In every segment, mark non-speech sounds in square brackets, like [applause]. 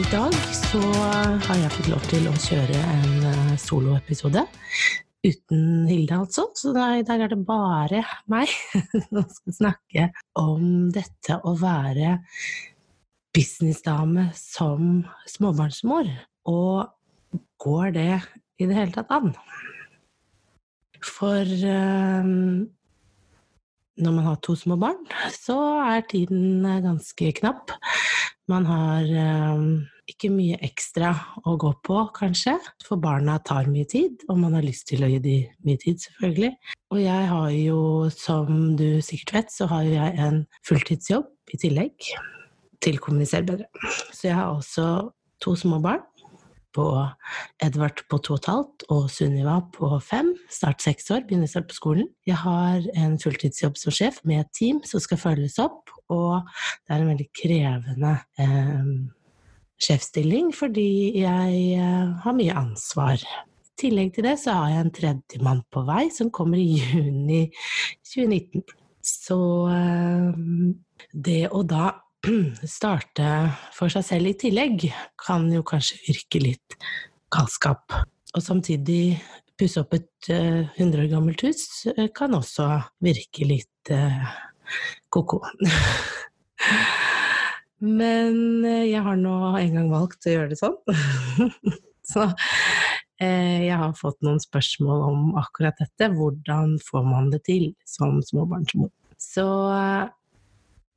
I dag så har jeg fått lov til å kjøre en eh, soloepisode. Uten Hilde, altså. Så i dag er det bare meg [laughs] som skal snakke om dette å være businessdame som småbarnsmor. Og går det i det hele tatt an? For eh, når man har to små barn, så er tiden eh, ganske knapp. Man har eh, ikke mye ekstra å gå på, kanskje, for barna tar mye tid, og man har lyst til å gi dem mye tid, selvfølgelig. Og jeg har jo, som du sikkert vet, så har jeg en fulltidsjobb i tillegg til Kommuniser bedre. Så jeg har også to små barn. På Edvard på to og et halvt og Sunniva på fem. Snart seks år, begynner snart på skolen. Jeg har en fulltidsjobb som sjef med et team som skal følges opp, og det er en veldig krevende eh, sjefsstilling fordi jeg eh, har mye ansvar. I tillegg til det så har jeg en tredjemann på vei som kommer i juni 2019. Så eh, det å da [clears throat] starte for seg selv i tillegg kan jo kanskje virke litt galskap. Og samtidig pusse opp et eh, 100 år gammelt hus eh, kan også virke litt eh, ko-ko. [laughs] Men jeg har nå en gang valgt å gjøre det sånn. [laughs] Så jeg har fått noen spørsmål om akkurat dette. Hvordan får man det til som småbarnsmor? Så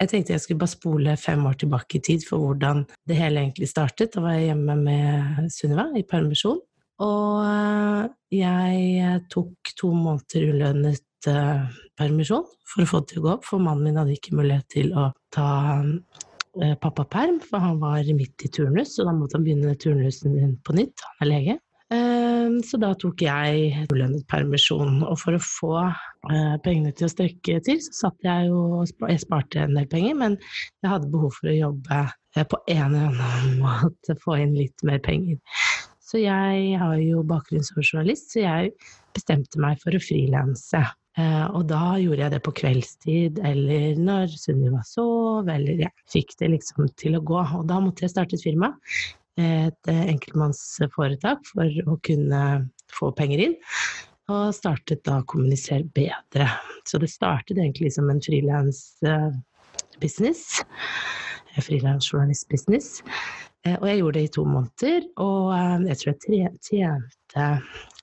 jeg tenkte jeg skulle bare spole fem år tilbake i tid for hvordan det hele egentlig startet. Da var jeg hjemme med Sunniva i permisjon. Og eh, jeg tok to måneder ulønnet eh, permisjon for å få det til å gå opp, for mannen min hadde ikke mulighet til å ta eh, pappaperm, for han var midt i turnus, og da måtte han begynne turnusen din på nytt. Han er lege. Eh, Så da tok jeg ulønnet permisjon, og for å få eh, pengene til å strekke til, så satt jeg jo Jeg sparte en del penger, men jeg hadde behov for å jobbe eh, på en eller annen [laughs] måte, få inn litt mer penger. Så jeg har jo bakgrunn som journalist, så jeg bestemte meg for å frilanse. Eh, og da gjorde jeg det på kveldstid, eller når Sunniva sov, eller jeg fikk det liksom til å gå. Og da måtte jeg starte et firma, et eh, enkeltmannsforetak, for å kunne få penger inn. Og startet da Kommuniser bedre. Så det startet egentlig som en frilans-business. Frilansjournalist-business. Eh, Og jeg gjorde det i to måneder, og eh, jeg tror jeg tjente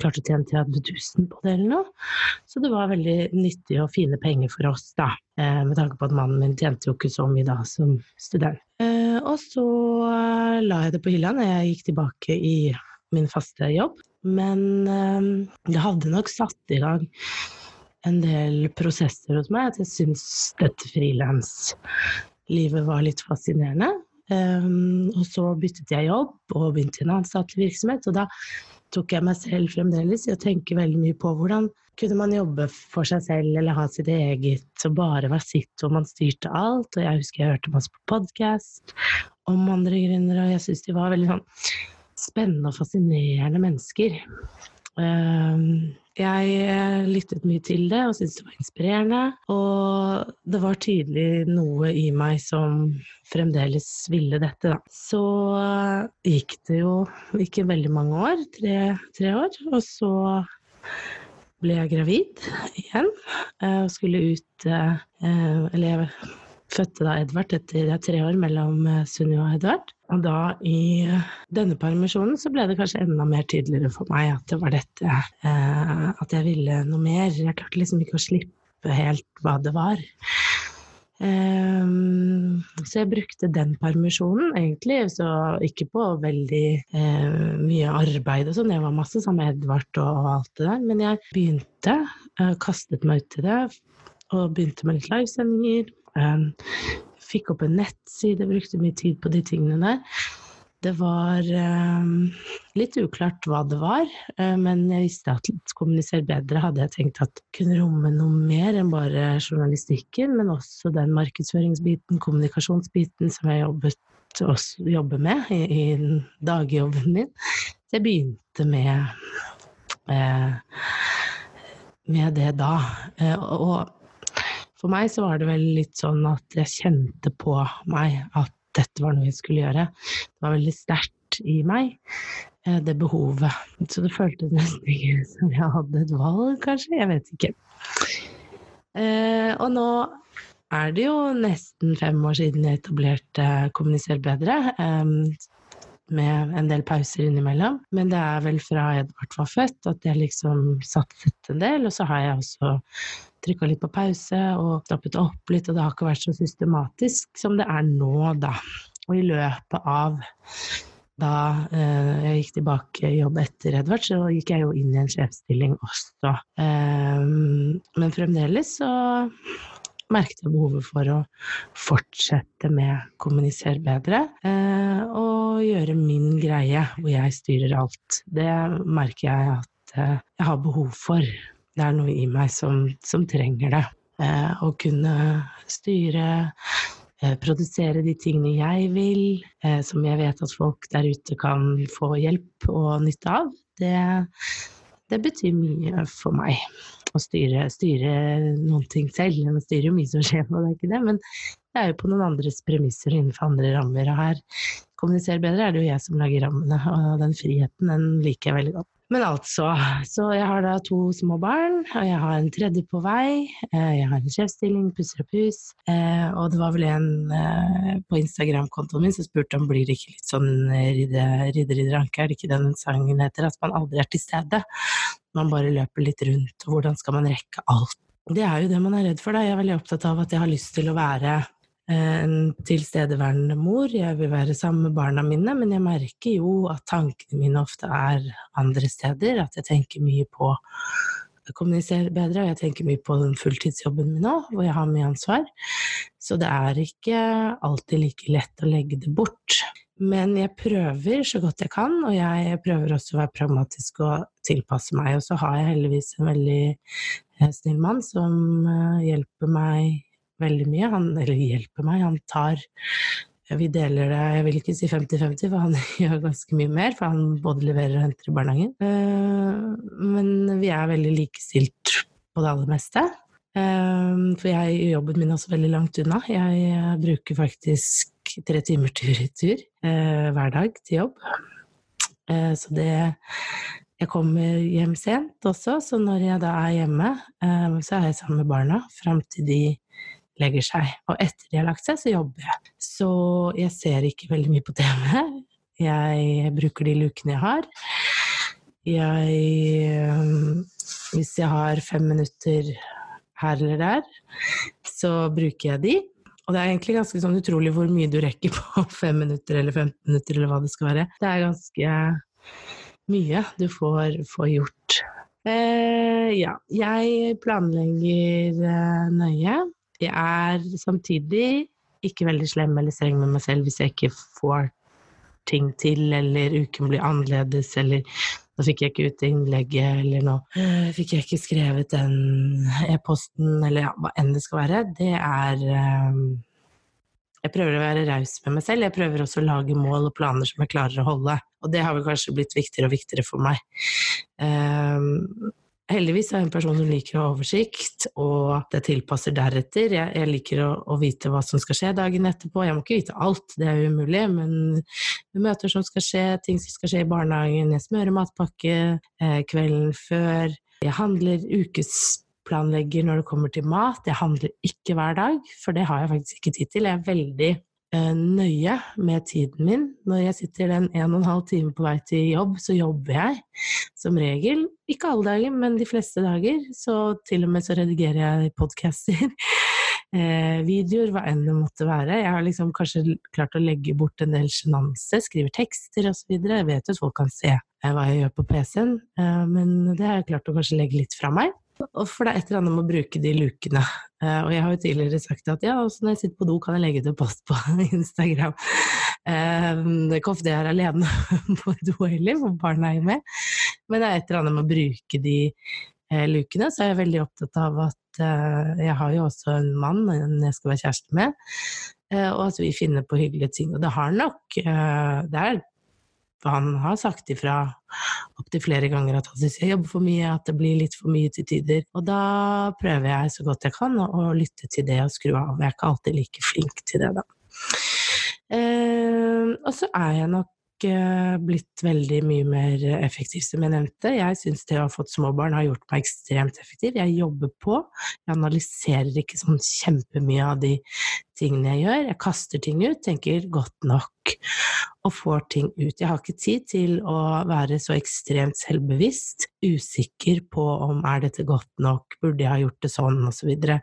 klarte å tjene 30 000 på det eller noe. Så det var veldig nyttig og fine penger for oss, da. Eh, Med tanke på at mannen min tjente jo ikke så mye da som student. Eh, Og så eh, la jeg det på hylla når jeg gikk tilbake i min faste jobb. Men det hadde nok satt i gang en del prosesser hos meg. At jeg syns dette frilanslivet var litt fascinerende. Um, og så byttet jeg jobb og begynte i en annen statlig virksomhet. Og da tok jeg meg selv fremdeles i å tenke veldig mye på hvordan kunne man jobbe for seg selv eller ha sitt eget og bare være sitt, og man styrte alt. Og jeg husker jeg hørte masse på podkast om andre gründere, og jeg syntes de var veldig sånn spennende og fascinerende mennesker. Um, jeg eh, lyttet mye til det og syntes det var inspirerende. Og det var tydelig noe i meg som fremdeles ville dette, da. Så eh, gikk det jo ikke veldig mange år, tre, tre år, og så ble jeg gravid igjen eh, og skulle ut Eller jeg fødte da Edvard etter er tre år mellom eh, Sunniva og Edvard. Og da i eh, denne permisjonen så ble det kanskje enda mer tydeligere for meg at det var dette eh, At jeg ville noe mer. Jeg klarte liksom ikke å slippe helt hva det var. Ehm, så jeg brukte den permisjonen egentlig, så ikke på veldig eh, mye arbeid og sånn, jeg var masse sammen med Edvard og, alt det der, men jeg begynte, eh, kastet meg ut i det, og begynte med litt livesendinger. Eh, fikk opp en nettside, brukte mye tid på de tingene der. Det var litt uklart hva det var, uh, men jeg visste at kommunisere bedre hadde jeg tenkt at kunne romme noe mer enn bare journalistikken, men også den markedsføringsbiten, kommunikasjonsbiten som jeg jobbet, også, jobber med i, i dagjobben min. Så jeg begynte med, uh, med det da. Uh, og for meg så var det vel litt sånn at jeg kjente på meg at dette var noe jeg skulle gjøre. Det var veldig sterkt i meg, eh, det behovet. Så det føltes nesten ikke [laughs] som jeg hadde et valg, kanskje. Jeg vet ikke. Eh, og nå er det jo nesten fem år siden jeg etablerte Kommuniser bedre. Med en del pauser innimellom. Men det er vel fra Edvard var født at jeg liksom satset en del. Og så har jeg også trykka litt på pause og stoppet opp litt, og det har ikke vært så systematisk som det er nå, da. Og i løpet av da eh, jeg gikk tilbake i jobb etter Edvard, så gikk jeg jo inn i en sjefsstilling også. Eh, men fremdeles så merket jeg behovet for å fortsette med kommunisere bedre eh, og gjøre min greie, hvor jeg styrer alt. Det merker jeg at eh, jeg har behov for det er noe i meg som, som trenger det. Eh, å kunne styre, eh, produsere de tingene jeg vil, eh, som jeg vet at folk der ute kan få hjelp og nytte av, det, det betyr mye for meg. Å styre, styre noen ting selv. Man styrer jo mye som skjer, og det er ikke det, men det er jo på noen andres premisser innenfor andre rammer. Og her kommuniserer bedre er det jo jeg som lager rammene, og den friheten den liker jeg veldig godt. Men altså, så jeg har da to små barn, og jeg har en tredje på vei. Eh, jeg har en sjefsstilling, pusser opp hus. Eh, og det var vel en eh, på Instagram-kontoen min som spurte om blir det ikke litt sånn ridde, ridde, ridde ranke, er det ikke den sangen heter? At man aldri er til stede. Man bare løper litt rundt, og hvordan skal man rekke alt? Det er jo det man er redd for, da. Jeg er veldig opptatt av at jeg har lyst til å være en tilstedeværende mor, jeg vil være sammen med barna mine, men jeg merker jo at tankene mine ofte er andre steder, at jeg tenker mye på å kommunisere bedre, og jeg tenker mye på den fulltidsjobben min nå, hvor jeg har mye ansvar. Så det er ikke alltid like lett å legge det bort. Men jeg prøver så godt jeg kan, og jeg prøver også å være pragmatisk og tilpasse meg. Og så har jeg heldigvis en veldig eh, snill mann som eh, hjelper meg veldig mye. Han eller hjelper meg, han tar vi deler det, jeg vil ikke si 50-50, for han [laughs] gjør ganske mye mer. For han både leverer og henter i barnehagen. Eh, men vi er veldig likestilt på det aller meste. Eh, for jeg jobben min også veldig langt unna. Jeg bruker faktisk tre timer tur i tur eh, hver dag til jobb. Så det Jeg kommer hjem sent også, så når jeg da er hjemme, så er jeg sammen med barna fram til de legger seg. Og etter de har lagt seg, så jobber jeg. Så jeg ser ikke veldig mye på TV. Jeg bruker de lukene jeg har. Jeg eh, Hvis jeg har fem minutter her eller der, så bruker jeg de. Og det er egentlig ganske sånn utrolig hvor mye du rekker på [laughs] fem minutter eller 15 minutter eller hva det skal være. Det er ganske mye du får, får gjort. Eh, ja, jeg planlegger eh, nøye. Jeg er samtidig ikke veldig slem eller streng med meg selv hvis jeg ikke får ting til, eller uken blir annerledes, eller nå fikk jeg ikke ut innlegget, eller nå uh, fikk jeg ikke skrevet den e-posten, eller hva enn det skal være. Det er um, Jeg prøver å være raus med meg selv. Jeg prøver også å lage mål og planer som jeg klarer å holde. Og det har vel kanskje blitt viktigere og viktigere for meg. Um, Heldigvis er jeg en person som liker å ha oversikt, og det tilpasser deretter. Jeg, jeg liker å, å, vite hva som skal skje dagen etterpå. Jeg må ikke vite alt, det er umulig, men møter som skal skje, ting som skal skje i barnehagen, jeg smører matpakke eh, kvelden før. Jeg handler ukesplanlegger når det kommer til mat. Jeg handler ikke hver dag, for det har jeg faktisk ikke tid til. Jeg er veldig nøye med tiden min. Når jeg sitter den en og en halv time på vei til jobb, så jobber jeg som regel. Ikke alle dager, men de fleste dager. Så til og med så redigerer jeg podcaster. [laughs] Eh, videoer, hva enn det måtte være. Jeg har liksom kanskje klart å legge bort en del sjenanse, skriver tekster osv. Jeg vet jo at folk kan se eh, hva jeg gjør på PC-en, eh, men det har jeg klart å kanskje legge litt fra meg. For det er et eller annet med å bruke de lukene. Uh, og jeg har jo tidligere sagt at ja, også når jeg sitter på do, kan jeg legge ut en post på [laughs] Instagram. Eh, det er ikke ofte jeg er alene [laughs] på do heller, for barna er jo med. Men det er et eller annet med å bruke de eh, lukene, så er jeg veldig opptatt av at eh, jeg har jo også en mann jeg skal være kjæreste med, eh, og at vi finner på hyggelige ting. Og det har nok eh, Det er han har sagt ifra opptil flere ganger at han syns jeg jobber for mye, at det blir litt for mye til tider. Og da prøver jeg så godt jeg kan å, lytte til det og skru av. Jeg er ikke alltid like flink til det, da. Eh, og så er jeg nok eh, blitt veldig mye mer effektiv, som jeg nevnte. Jeg syns det å ha fått små barn har gjort meg ekstremt effektiv. Jeg jobber på. Jeg analyserer ikke sånn kjempemye av de tingene jeg gjør. Jeg kaster ting ut, tenker godt nok og får ting ut. Jeg har ikke tid til å være så ekstremt selvbevisst, usikker på om er dette godt nok, burde jeg ha gjort det sånn, osv. Så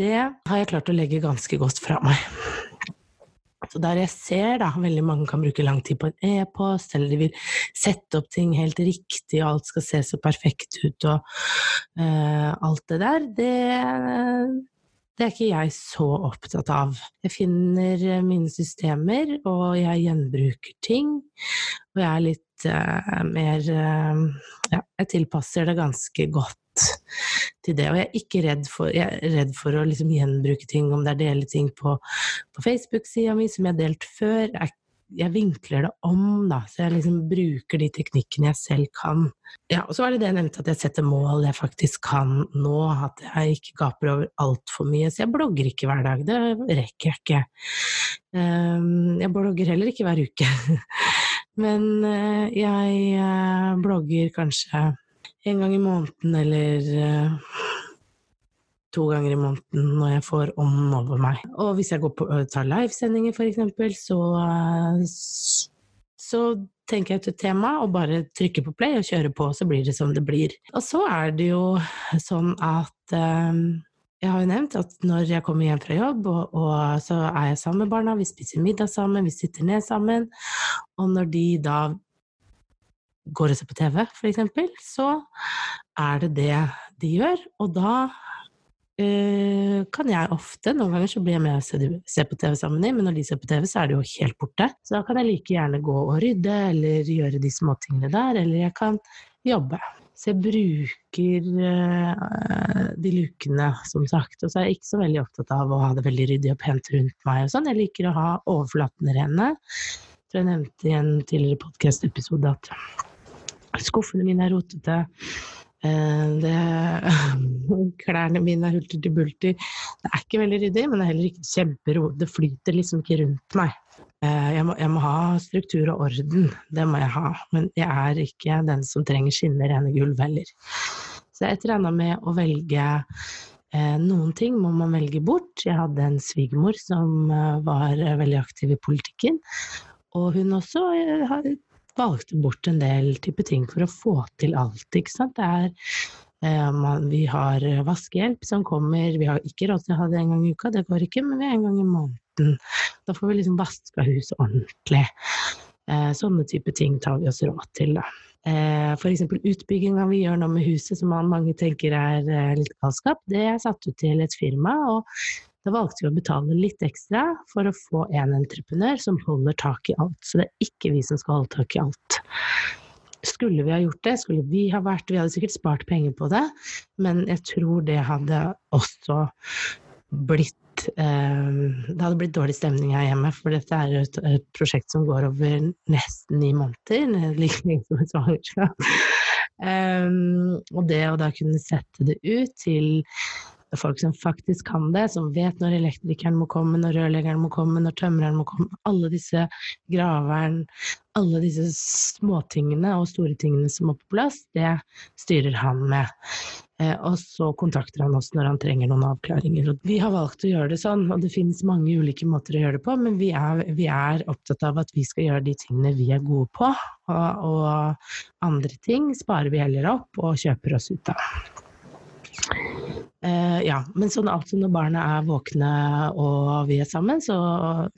det har jeg klart å legge ganske godt fra meg. Så der jeg ser da, veldig mange kan bruke lang tid på en e-post, eller de vil sette opp ting helt riktig, og alt skal se så perfekt ut, og uh, alt det der, det, det er ikke jeg så opptatt av. Jeg finner mine systemer, og jeg gjenbruker ting. Og jeg er litt uh, mer uh, Ja, jeg tilpasser det ganske godt til det. Og jeg er ikke redd for, er redd for å liksom gjenbruke ting, om det er dele ting på, på Facebook-sida mi som jeg har delt før. Jeg, jeg, vinkler det om, da, så jeg liksom bruker de teknikkene jeg selv kan. Ja, og så var det det jeg nevnte, at jeg setter mål jeg faktisk kan nå, at jeg ikke gaper over altfor mye. Så jeg blogger ikke hver dag, det rekker jeg ikke. Um, jeg blogger heller ikke hver uke. [laughs] Men uh, jeg uh, blogger kanskje en gang i måneden eller uh, to ganger i måneden når jeg får ånden over meg. Og hvis jeg går på, tar livesendinger, eksempel, så, så tenker jeg ut et tema og bare trykker på play og kjører på, så blir det som det blir. Og så er det jo sånn at jeg har jo nevnt at når jeg kommer hjem fra jobb, og, og, så er jeg sammen med barna, vi spiser middag sammen, vi sitter ned sammen, og når de da går og ser på TV, f.eks., så er det det de gjør. Og da øh, kan jeg ofte Noen ganger så blir jeg med og ser, på TV sammen men når de ser på TV, så er det jo helt borte. Så da kan jeg like gjerne gå og rydde, eller gjøre de småtingene der, eller jeg kan jobbe. Så jeg bruker øh, de lukene, som sagt. Og så er jeg ikke så veldig opptatt av å ha det veldig ryddig og pent rundt meg og sånn. Jeg liker å ha overflatene rene. Jeg nevnte i en tidligere podkast-episode at Skuffene mine er rotete. Eh, det, [laughs] klærne mine er hulter til bulter. Det er ikke veldig ryddig, men det er heller ikke kjempero. Det flyter liksom ikke rundt meg. Eh, jeg må, jeg må, ha struktur og orden, det må jeg ha. Men jeg er ikke den som trenger skinner, rene gulv heller. Så jeg eller med å velge eh, noen ting må man velge bort. Jeg hadde en svigermor som var veldig aktiv i politikken. Og hun også valgte bort en del type ting for å få til alt, ikke sant. Det er eh, vi har vaskehjelp som kommer, vi har ikke råd til å ha det en gang i uka, det går ikke, men vi er en gang i måneden. Da får vi liksom vaska huset ordentlig. Eh, sånne type ting tar vi oss råd til, da. Eh, F.eks. utbygginga vi gjør nå med huset, som mange tenker er eh, litt galskap, det er satt ut til et firma. og da valgte vi å betale litt ekstra for å få en entreprenør som holder tak i alt. Så det er ikke vi som skal holde tak i alt. Skulle vi ha gjort det, skulle vi ha vært Vi hadde sikkert spart penger på det, men jeg tror det hadde også blitt eh, Det hadde blitt dårlig stemning her hjemme, for dette er et, et prosjekt som går over nesten ni måneder, [laughs] like lenge som et. Um, [laughs] og det å da kunne sette det ut til folk som faktisk kan det, som vet når elektrikeren må komme, når rørleggeren må komme, når tømreren må komme. Alle disse graveren, alle disse småtingene og store tingene som må på plass, det styrer han med. Eh, og så kontakter han oss når han trenger noen avklaringer. Vi har valgt å gjøre det sånn, og det finnes mange ulike måter å gjøre det på, men vi er, vi er opptatt av at vi skal gjøre de tingene vi er gode på, og, og andre ting sparer vi heller opp og kjøper oss ut av. Uh, ja, men sånn altså når barna er våkne og vi er sammen, så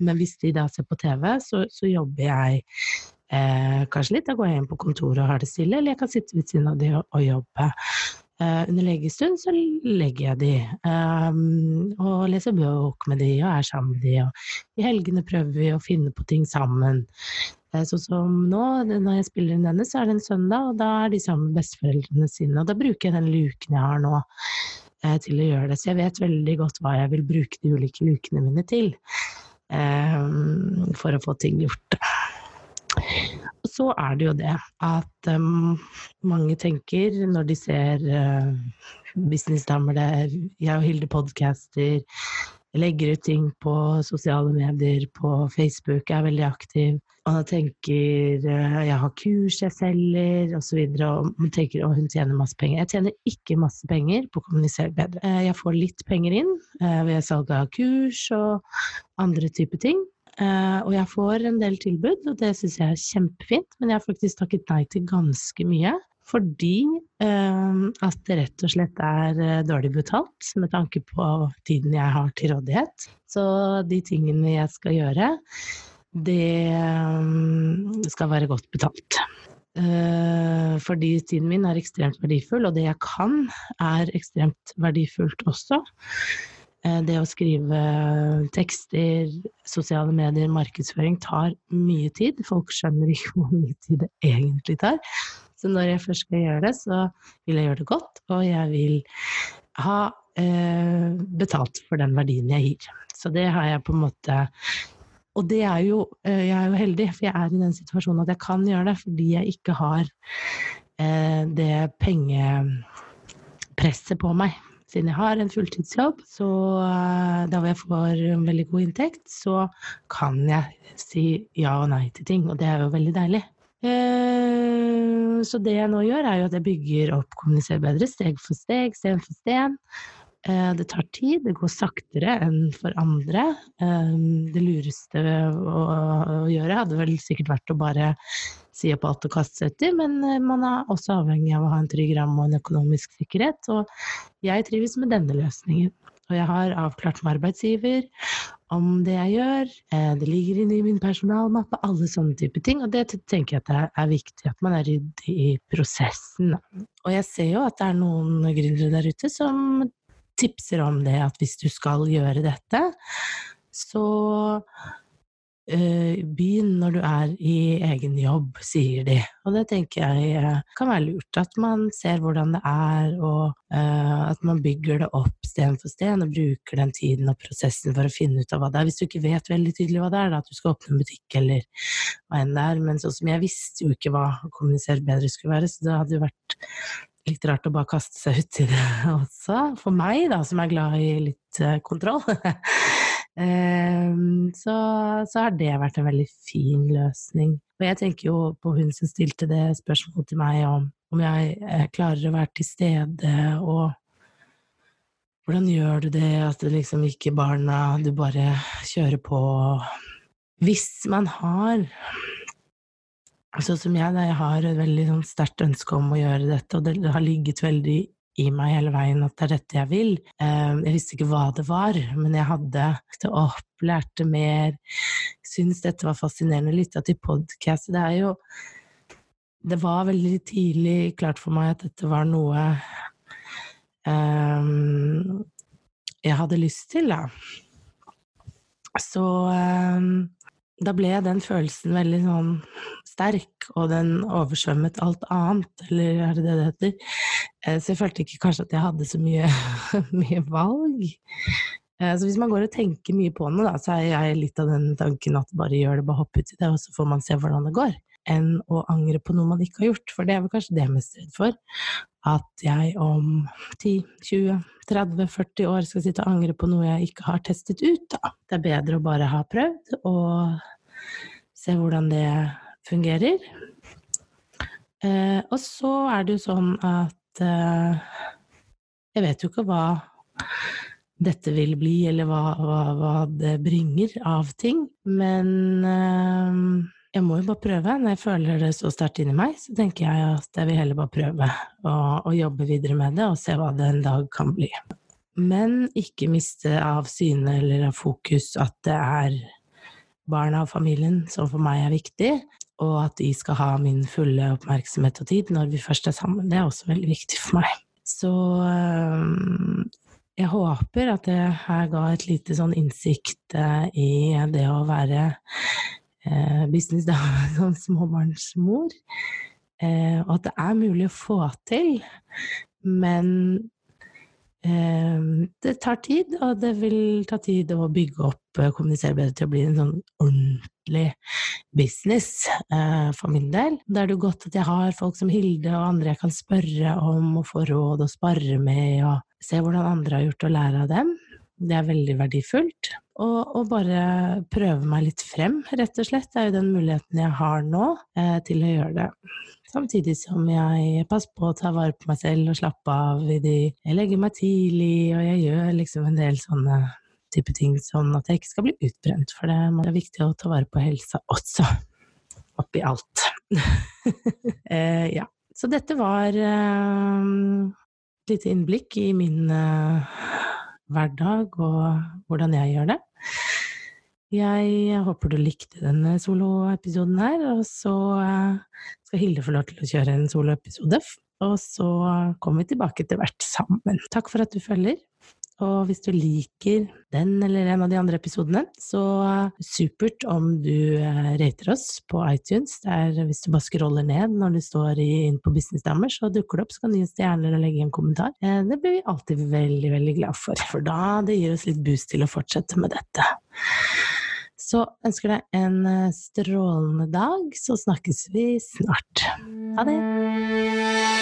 Men hvis de da ser på TV, så, så jobber jeg uh, kanskje litt. Da går jeg inn på kontoret og har det stille, eller jeg kan sitte ved siden av de og, og jobbe. Uh, under legestund så legger jeg de, um, og leser bøk med de, og er sammen med de. Og i helgene prøver vi å finne på ting sammen. Sånn som nå, når jeg spiller inn denne, så er det en søndag, og da er de sammen med besteforeldrene sine. Og da bruker jeg den luken jeg har nå uh, til å gjøre det. Så jeg vet veldig godt hva jeg vil bruke de ulike lukene mine til. for å få ting gjort. Så er det jo det at um, mange tenker når de ser uh, businessdamer der jeg og Hilde podcaster, legger ut ting på sosiale medier, på Facebook, er veldig aktiv. Og da tenker uh, jeg har kurs jeg selger, osv. Og, og man tenker at hun tjener masse penger. Jeg tjener ikke masse penger på å kommunisere bedre. Uh, jeg får litt penger inn uh, ved salg av kurs og andre typer ting. Uh, og jeg får en del tilbud, og det syns jeg er kjempefint. Men jeg har faktisk takket nei til ganske mye. Fordi uh, at det rett og slett er uh, dårlig betalt med tanke på tiden jeg har til rådighet. Så de tingene jeg skal gjøre, det skal være godt betalt. fordi tiden min er ekstremt verdifull, og det jeg kan, er ekstremt verdifullt også. Eh, det å skrive tekster, sosiale medier, markedsføring tar mye tid. Folk skjønner ikke [laughs] hvor mye tid det egentlig tar. Så når jeg først skal gjøre det, så vil jeg gjøre det godt, og jeg vil ha eh, betalt for den verdien jeg gir. Så det har jeg på en måte Og det er jo eh, Jeg er jo heldig, for jeg er i den situasjonen at jeg kan gjøre det fordi jeg ikke har eh, det pengepresset på meg siden jeg har en fulltidsjobb, så da da jeg får en veldig god inntekt, så kan jeg si ja og nei til ting, og det er jo veldig deilig. Uh, så det jeg nå gjør, er jo at jeg bygger opp Kommuniser bedre, steg for steg, sten for sten. Uh, det tar tid, det går saktere enn for andre. Det lureste å gjøre hadde vel sikkert vært å bare si på alt og kaste seg uti, men eh, man er også avhengig av å ha en trygg ramme og en økonomisk sikkerhet. Og jeg trives med denne løsningen. Og jeg har avklart med arbeidsgiver om det jeg gjør. Eh, det ligger inne i min personalmappe, alle sånne type ting. Og det tenker jeg at det er viktig at man er ryddig i prosessen. Og jeg ser jo at det er noen gründere der ute som tipser om det, at hvis du skal gjøre dette, så Eh, begynn når du er i egen jobb, sier de. Og det tenker jeg eh, kan være lurt. At man ser hvordan det er, og uh, at man bygger det opp sten for sten, og bruker den tiden og prosessen for å finne ut av hva det er. Hvis du ikke vet veldig tydelig hva det er, da, at du skal åpne en butikk eller hva enn det er. Men sånn som jeg visste jo ikke hva å kommunisere bedre skulle være, så det hadde jo vært litt rart å bare kaste seg uti det [laughs] også. For meg, da, som er glad i litt kontroll. [laughs] Ehm, så, så, har det vært en veldig fin løsning. Og jeg tenker jo på hun som stilte det spørsmålet til meg om om jeg eh, klarer å være til stede, og hvordan gjør du det, at det liksom ikke barna Du bare kjører på. Hvis man har Sånn som jeg, da jeg har et veldig sånn sterkt ønske om å gjøre dette, og det har ligget veldig i meg hele veien at det er dette jeg vil. Ehm, jeg visste ikke hva det var, men jeg hadde opp, lærte mer, syntes dette var fascinerende, lytta til podkast. Det er jo Det var veldig tidlig klart for meg at dette var noe um, jeg hadde lyst til, da. Så um, da ble den følelsen veldig sånn sterk, og den oversvømmet alt annet, eller er det det det heter? Eh, så jeg følte ikke kanskje at jeg hadde så mye, [laughs] mye valg. Eh, så hvis man går og tenker mye på noe, da, så er jeg litt av den tanken at bare gjør det, bare hopp uti det, og så får man se hvordan det går. Enn å angre på noe man ikke har gjort, for det er vel kanskje det jeg er mest redd for. At jeg om 10, 20, 30, 40 år skal sitte og angre på noe jeg ikke har testet ut, da. Det er bedre å bare ha prøvd og se hvordan det fungerer. Eh, og så er det jo sånn at eh, jeg vet jo ikke hva dette vil bli, eller hva, hva, hva det bringer av ting, men eh, jeg må jo bare prøve. Når jeg føler det så sterkt inni meg, så tenker jeg at jeg vil heller bare prøve å, jobbe videre med det og se hva det en dag kan bli. Men ikke miste av syne eller av fokus at det er barna og familien som for meg er viktig, og at de skal ha min fulle oppmerksomhet og tid når vi først er sammen. Det er også veldig viktig for meg. Så um, jeg håper at det her ga et lite sånn innsikt uh, i det å være uh, businessdame [laughs] som småbarnsmor. Eh, og at det er mulig å få til, men det tar tid, og det vil ta tid å bygge opp kommunisere bedre til å bli en sånn ordentlig business for min del. Da er det jo godt at jeg har folk som Hilde og andre jeg kan spørre om og få råd og spare med, og se hvordan andre har gjort og lære av dem. Det er veldig verdifullt. Og, og, bare prøve meg litt frem, rett og slett. Det er jo den muligheten jeg har nå eh, til å gjøre det. Samtidig som jeg passer på å ta vare på meg selv og slappe av i de Jeg legger meg tidlig, og jeg gjør liksom en del sånne type ting sånn at jeg ikke skal bli utbrent. For det er viktig å ta vare på helsa også. Oppi alt. [laughs] eh, ja. Så dette var eh, lite innblikk i min uh, hverdag og hvordan jeg gjør det. Jeg håper du likte denne soloepisoden her, og så uh, skal Hilde få lov til å kjøre en soloepisode. Og så kommer vi tilbake til hvert sammen. Takk for at du følger. Og hvis du liker den eller en av de andre episodene, så supert om du eh, rater oss på iTunes. Der, hvis du bare scroller ned når du står inn på Businessdamer, så dukker det opp. Så kan du gi stjerner og legge en kommentar. Eh, det blir vi alltid veldig, veldig glad for. For da det gir oss litt boost til å fortsette med dette. Så ønsker deg en eh, strålende dag, så snakkes vi snart. Ha det!